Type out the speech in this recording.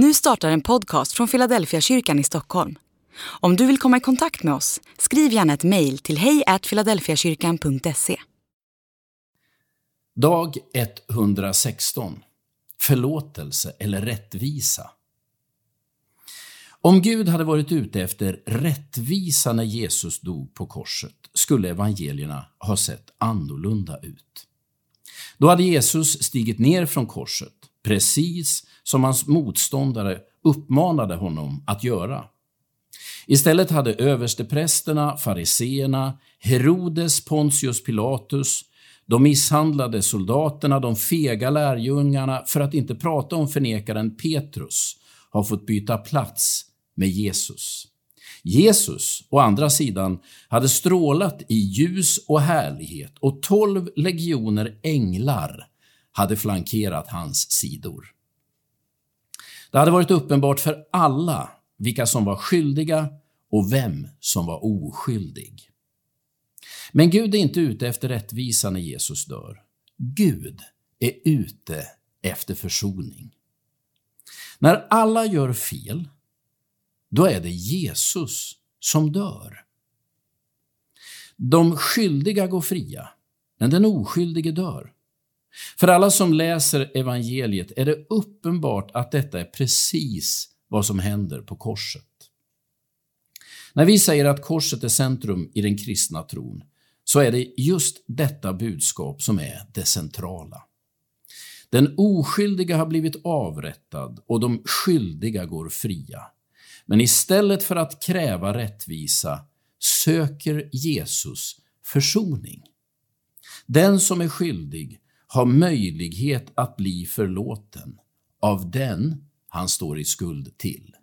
Nu startar en podcast från Philadelphia kyrkan i Stockholm. Om du vill komma i kontakt med oss, skriv gärna ett mejl till hejfiladelfiakyrkan.se. Dag 116. Förlåtelse eller rättvisa. Om Gud hade varit ute efter rättvisa när Jesus dog på korset skulle evangelierna ha sett annorlunda ut. Då hade Jesus stigit ner från korset, precis som hans motståndare uppmanade honom att göra. Istället hade översteprästerna, fariseerna, Herodes, Pontius Pilatus, de misshandlade soldaterna, de fega lärjungarna, för att inte prata om förnekaren Petrus, har fått byta plats med Jesus. Jesus, å andra sidan, hade strålat i ljus och härlighet och tolv legioner änglar hade flankerat hans sidor. Det hade varit uppenbart för alla vilka som var skyldiga och vem som var oskyldig. Men Gud är inte ute efter rättvisa när Jesus dör. Gud är ute efter försoning. När alla gör fel, då är det Jesus som dör. De skyldiga går fria, men den oskyldige dör. För alla som läser evangeliet är det uppenbart att detta är precis vad som händer på korset. När vi säger att korset är centrum i den kristna tron, så är det just detta budskap som är det centrala. Den oskyldiga har blivit avrättad och de skyldiga går fria. Men istället för att kräva rättvisa söker Jesus försoning. Den som är skyldig har möjlighet att bli förlåten av den han står i skuld till.